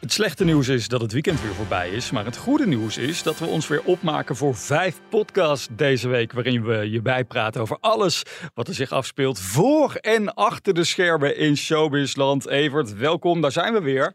Het slechte nieuws is dat het weekend weer voorbij is. Maar het goede nieuws is dat we ons weer opmaken voor vijf podcasts deze week. Waarin we je bijpraten over alles wat er zich afspeelt voor en achter de schermen in Showbizland. Evert, welkom, daar zijn we weer.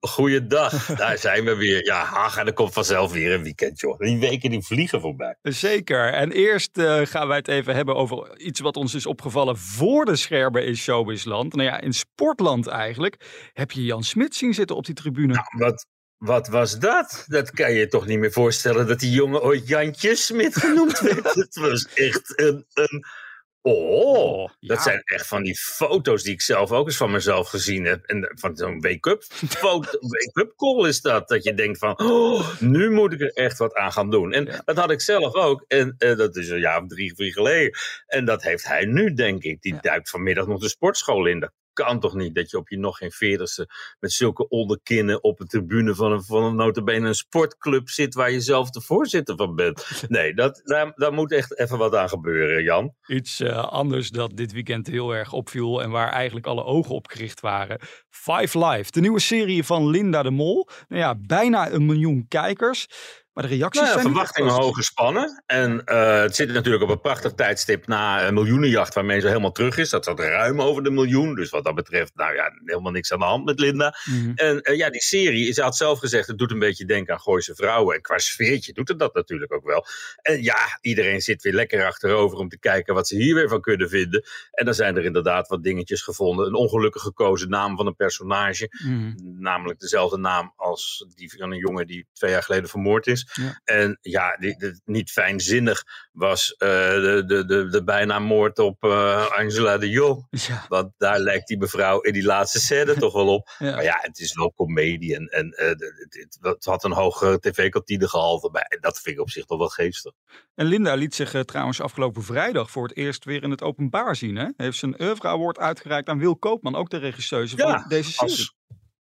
Goeiedag, daar zijn we weer. Ja, Haga, er komt vanzelf weer een weekend, joh. Die weken die vliegen voorbij. Zeker. En eerst uh, gaan wij het even hebben over iets wat ons is opgevallen voor de schermen in Showbizland. Nou ja, in Sportland eigenlijk. Heb je Jan Smit zien zitten op die tribune? Nou, wat, wat was dat? Dat kan je toch niet meer voorstellen dat die jongen ooit Jantje Smit genoemd werd. Het was echt een, een Oh, dat zijn echt van die foto's die ik zelf ook eens van mezelf gezien heb. En van zo'n wake-up wake-up call is dat. Dat je denkt van, oh, nu moet ik er echt wat aan gaan doen. En dat had ik zelf ook. En uh, dat is een jaar of drie, vier geleden. En dat heeft hij nu, denk ik. Die duikt vanmiddag nog de sportschool in. Dat kan toch niet dat je op je nog geen veertigste met zulke onderkinnen op de tribune van een, van een notabene een sportclub zit waar je zelf de voorzitter van bent. Nee, dat, daar, daar moet echt even wat aan gebeuren, Jan. Iets uh, anders dat dit weekend heel erg opviel en waar eigenlijk alle ogen op gericht waren. Five Live, de nieuwe serie van Linda de Mol. Nou ja, bijna een miljoen kijkers. Maar de reacties nou ja, zijn verwachtingen hoog gespannen. En uh, het zit natuurlijk op een prachtig tijdstip na een miljoenenjacht waarmee ze helemaal terug is. Dat zat ruim over de miljoen. Dus wat dat betreft, nou ja, helemaal niks aan de hand met Linda. Mm -hmm. En uh, ja, die serie, ze had zelf gezegd, het doet een beetje denken aan Gooise Vrouwen. En qua sfeertje doet het dat natuurlijk ook wel. En ja, iedereen zit weer lekker achterover om te kijken wat ze hier weer van kunnen vinden. En dan zijn er inderdaad wat dingetjes gevonden. Een ongelukkig gekozen naam van een personage. Mm -hmm. Namelijk dezelfde naam als die van een jongen die twee jaar geleden vermoord is. Ja. En ja, die, die, niet fijnzinnig was uh, de, de, de, de bijna moord op uh, Angela de Jong. Ja. Want daar lijkt die mevrouw in die laatste scène toch wel op. Ja. Maar ja, het is wel comedie en, en uh, het, het, had een hoge tv-kantine gehalte bij. En dat vind ik op zich toch wel geestig. En Linda liet zich trouwens afgelopen vrijdag voor het eerst weer in het openbaar zien. Hè? Heeft zijn oeuvre award uitgereikt aan Wil Koopman, ook de regisseuse van deze serie. Als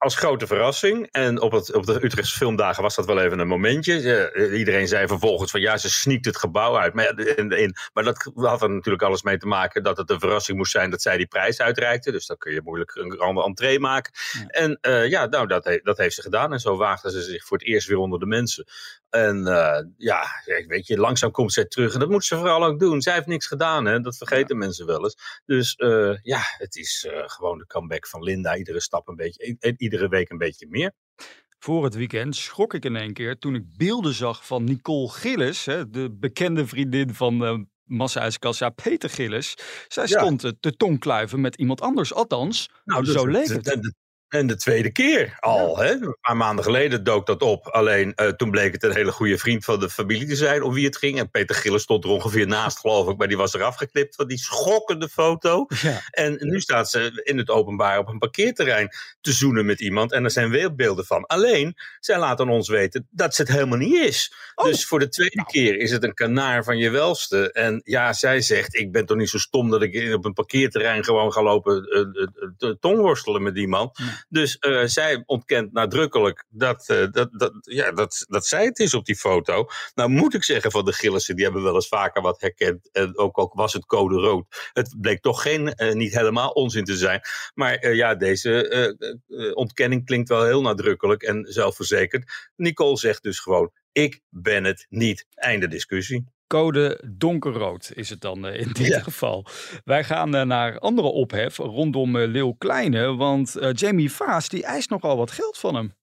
als grote verrassing. En op, het, op de Utrechtse filmdagen was dat wel even een momentje. Uh, iedereen zei vervolgens van ja, ze sneakt het gebouw uit. Maar, in, in, maar dat had er natuurlijk alles mee te maken dat het een verrassing moest zijn dat zij die prijs uitreikte. Dus dan kun je moeilijk een andere entree maken. Ja. En uh, ja, nou, dat, he, dat heeft ze gedaan. En zo waagde ze zich voor het eerst weer onder de mensen. En uh, ja, weet je, langzaam komt zij terug. En dat moet ze vooral ook doen. Zij heeft niks gedaan, hè? dat vergeten ja. mensen wel eens. Dus ja, het is gewoon de comeback van Linda. Iedere stap een beetje iedere week een beetje meer. Voor het weekend schrok ik in één keer toen ik beelden zag van Nicole Gillis, hè, de bekende vriendin van uh, massa-ijskassa Peter Gillis. Zij stond ja. te tongkluiven met iemand anders, althans, nou, zo leek het. En de tweede keer al. Ja. Hè? Een paar maanden geleden dook dat op. Alleen uh, toen bleek het een hele goede vriend van de familie te zijn om wie het ging. En Peter Gillis stond er ongeveer naast, geloof ik. Maar die was eraf geknipt van die schokkende foto. Ja. En nu staat ze in het openbaar op een parkeerterrein te zoenen met iemand. En er zijn weer beelden van. Alleen, zij laat aan ons weten dat ze het helemaal niet is. Oh. Dus voor de tweede nou. keer is het een kanaar van je welste. En ja, zij zegt, ik ben toch niet zo stom dat ik op een parkeerterrein gewoon ga lopen uh, uh, tongworstelen met die man. Ja. Dus uh, zij ontkent nadrukkelijk dat, uh, dat, dat, ja, dat, dat zij het is op die foto. Nou moet ik zeggen van de Gillissen, die hebben wel eens vaker wat herkend. En ook, ook was het code rood. Het bleek toch geen, uh, niet helemaal onzin te zijn. Maar ja, deze ontkenning klinkt wel heel nadrukkelijk en zelfverzekerd. Nicole zegt dus gewoon, ik ben het niet. Einde discussie. Code donkerrood is het dan uh, in dit ja. geval. Wij gaan uh, naar andere ophef rondom uh, Leeuw Kleine. Want Jamie Vaas die eist nogal wat geld van hem.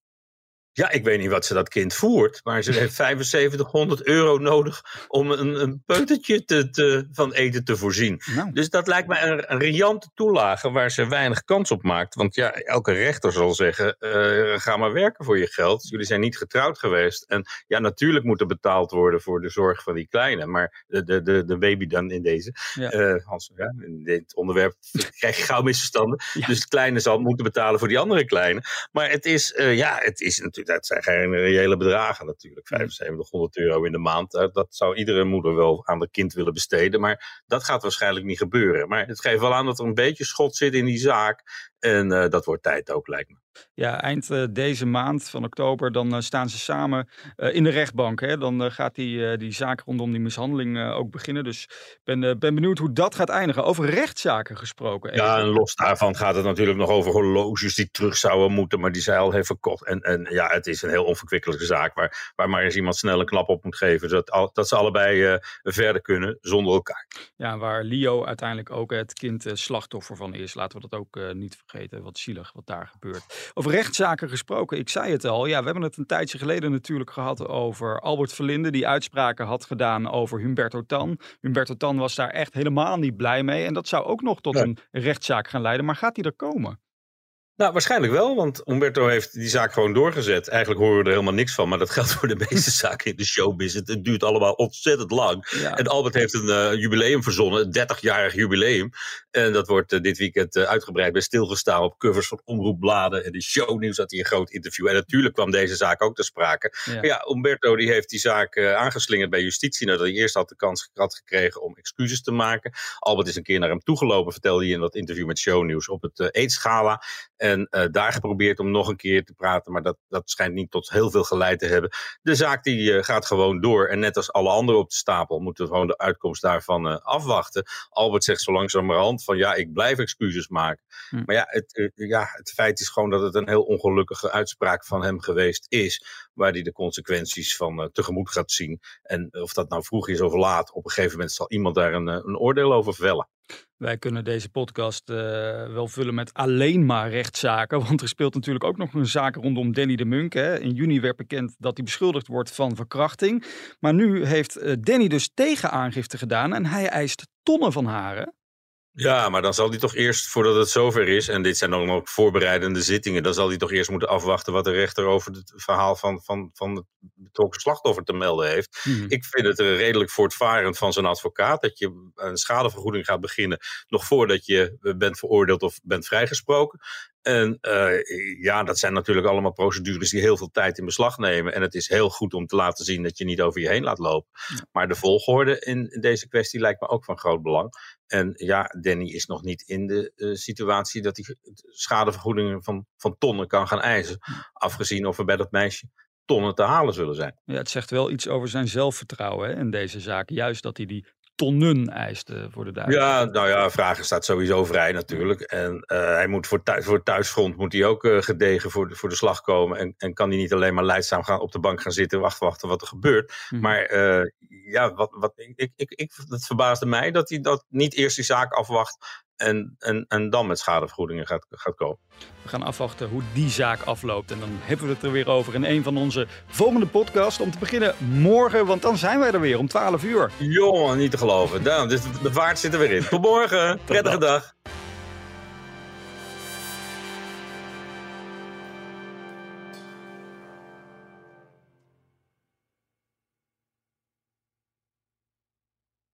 Ja, ik weet niet wat ze dat kind voert, maar ze heeft 7500 euro nodig om een, een peutertje te, te, van eten te voorzien. Nou. Dus dat lijkt mij een, een riante toelage waar ze weinig kans op maakt. Want ja, elke rechter zal zeggen, uh, ga maar werken voor je geld. Jullie zijn niet getrouwd geweest. En ja, natuurlijk moet er betaald worden voor de zorg van die kleine, maar de, de, de, de baby dan in deze. Ja. Uh, Hans, ja, in dit onderwerp krijg je gauw misverstanden. Ja. Dus de kleine zal moeten betalen voor die andere kleine. Maar het is, uh, ja, het is natuurlijk dat zijn geen reële bedragen natuurlijk. 7500 euro in de maand. dat zou iedere moeder wel aan het kind willen besteden. Maar dat gaat waarschijnlijk niet gebeuren. Maar het geeft wel aan dat er een beetje schot zit in die zaak. En dat wordt tijd ook, lijkt me. Ja, eind uh, deze maand van oktober, dan uh, staan ze samen in de rechtbank. Hè? Dan gaat die, die zaak rondom die mishandeling ook beginnen. Dus ik ben, ben benieuwd hoe dat gaat eindigen. Over rechtszaken gesproken. Even. Ja, en los daarvan gaat het natuurlijk nog over horloges die terug zouden moeten, maar die zij al heeft verkocht. En, en ja, het is een heel onverkwikkelijke zaak waar, waar maar eens iemand snel een klap op moet geven. Zodat al, dat ze allebei verder kunnen zonder elkaar. Ja, waar Leo uiteindelijk ook het kind slachtoffer van is. Laten we dat ook niet vergeten. Wat zielig wat daar gebeurt. Over rechtszaken gesproken, ik zei het al. Ja, we hebben het een tijdje geleden natuurlijk gehad over Albert Verlinde, die uitspraken had gedaan over Humberto Tan. Humberto Tan was daar echt helemaal niet blij mee. En dat zou ook nog tot een rechtszaak gaan leiden. Maar gaat die er komen? Nou, waarschijnlijk wel, want Umberto heeft die zaak gewoon doorgezet. Eigenlijk horen we er helemaal niks van, maar dat geldt voor de meeste zaken in de showbiz. Het, duurt allemaal ontzettend lang. En Albert heeft een uh, jubileum verzonnen, een 30-jarig jubileum. En dat wordt uh, dit weekend uh, uitgebreid bij stilgestaan op covers van omroepbladen. En de shownieuws had hij een groot interview. En natuurlijk kwam deze zaak ook ter sprake. Ja. Maar ja, Umberto die heeft die zaak aangeslingerd bij justitie. Nadat hij eerst had de kans had gekregen om excuses te maken. Albert is een keer naar hem toegelopen, vertelde hij in dat interview met shownieuws op het AIDS-gala. En uh, daar geprobeerd om nog een keer te praten, maar dat, dat schijnt niet tot heel veel geleid te hebben. De zaak die uh, gaat gewoon door. En net als alle anderen op de stapel moeten we gewoon de uitkomst daarvan uh, afwachten. Albert zegt zo langzamerhand van ja, ik blijf excuses maken. Hm. Maar ja het, ja, het feit is gewoon dat het een heel ongelukkige uitspraak van hem geweest is. Waar hij de consequenties van tegemoet gaat zien. En of dat nou vroeg is of laat, op een gegeven moment zal iemand daar een, een oordeel over vellen. Wij kunnen deze podcast uh, wel vullen met alleen maar rechtszaken. Want er speelt natuurlijk ook nog een zaak rondom Danny de Munk. Hè. In juni werd bekend dat hij beschuldigd wordt van verkrachting. Maar nu heeft uh, Danny dus tegenaangifte gedaan en hij eist tonnen van haren. Ja, maar dan zal hij toch eerst, voordat het zover is, en dit zijn dan ook voorbereidende zittingen, dan zal hij toch eerst moeten afwachten wat de rechter over het verhaal van, van, van het betrokken slachtoffer te melden heeft. Mhm. Ik vind het redelijk voortvarend van zijn advocaat dat je een schadevergoeding gaat beginnen, nog voordat je bent veroordeeld of bent vrijgesproken. En uh, ja, dat zijn natuurlijk allemaal procedures die heel veel tijd in beslag nemen. En het is heel goed om te laten zien dat je niet over je heen laat lopen. Maar de volgorde in deze kwestie lijkt me ook van groot belang. En ja, Danny is nog niet in de uh, situatie dat hij schadevergoedingen van, van tonnen kan gaan eisen. Afgezien of er bij dat meisje tonnen te halen zullen zijn. Ja, het zegt wel iets over zijn zelfvertrouwen hè, in deze zaak. Juist dat hij die tonnen eiste voor de duidelijkheid. Ja, nou ja, vragen staat sowieso vrij natuurlijk. En uh, hij moet voor, thuis, voor het thuisfront moet hij ook uh, gedegen voor de, voor de slag komen. En, en kan hij niet alleen maar leidzaam gaan op de bank gaan zitten wachten, wachten wat er gebeurt. Mm. Maar uh, ja, wat, wat, ik, ik, ik, het verbaasde mij dat hij dat niet eerst die zaak afwacht en, en, en dan met schadevergoedingen gaat, gaat komen. We gaan afwachten hoe die zaak afloopt. En dan hebben we het er weer over in een van onze volgende podcasts. Om te beginnen morgen, want dan zijn wij er weer om 12 uur. Jongen, niet te geloven. Nou, dus de vaart zit er weer in. Tot morgen. Prettige dag.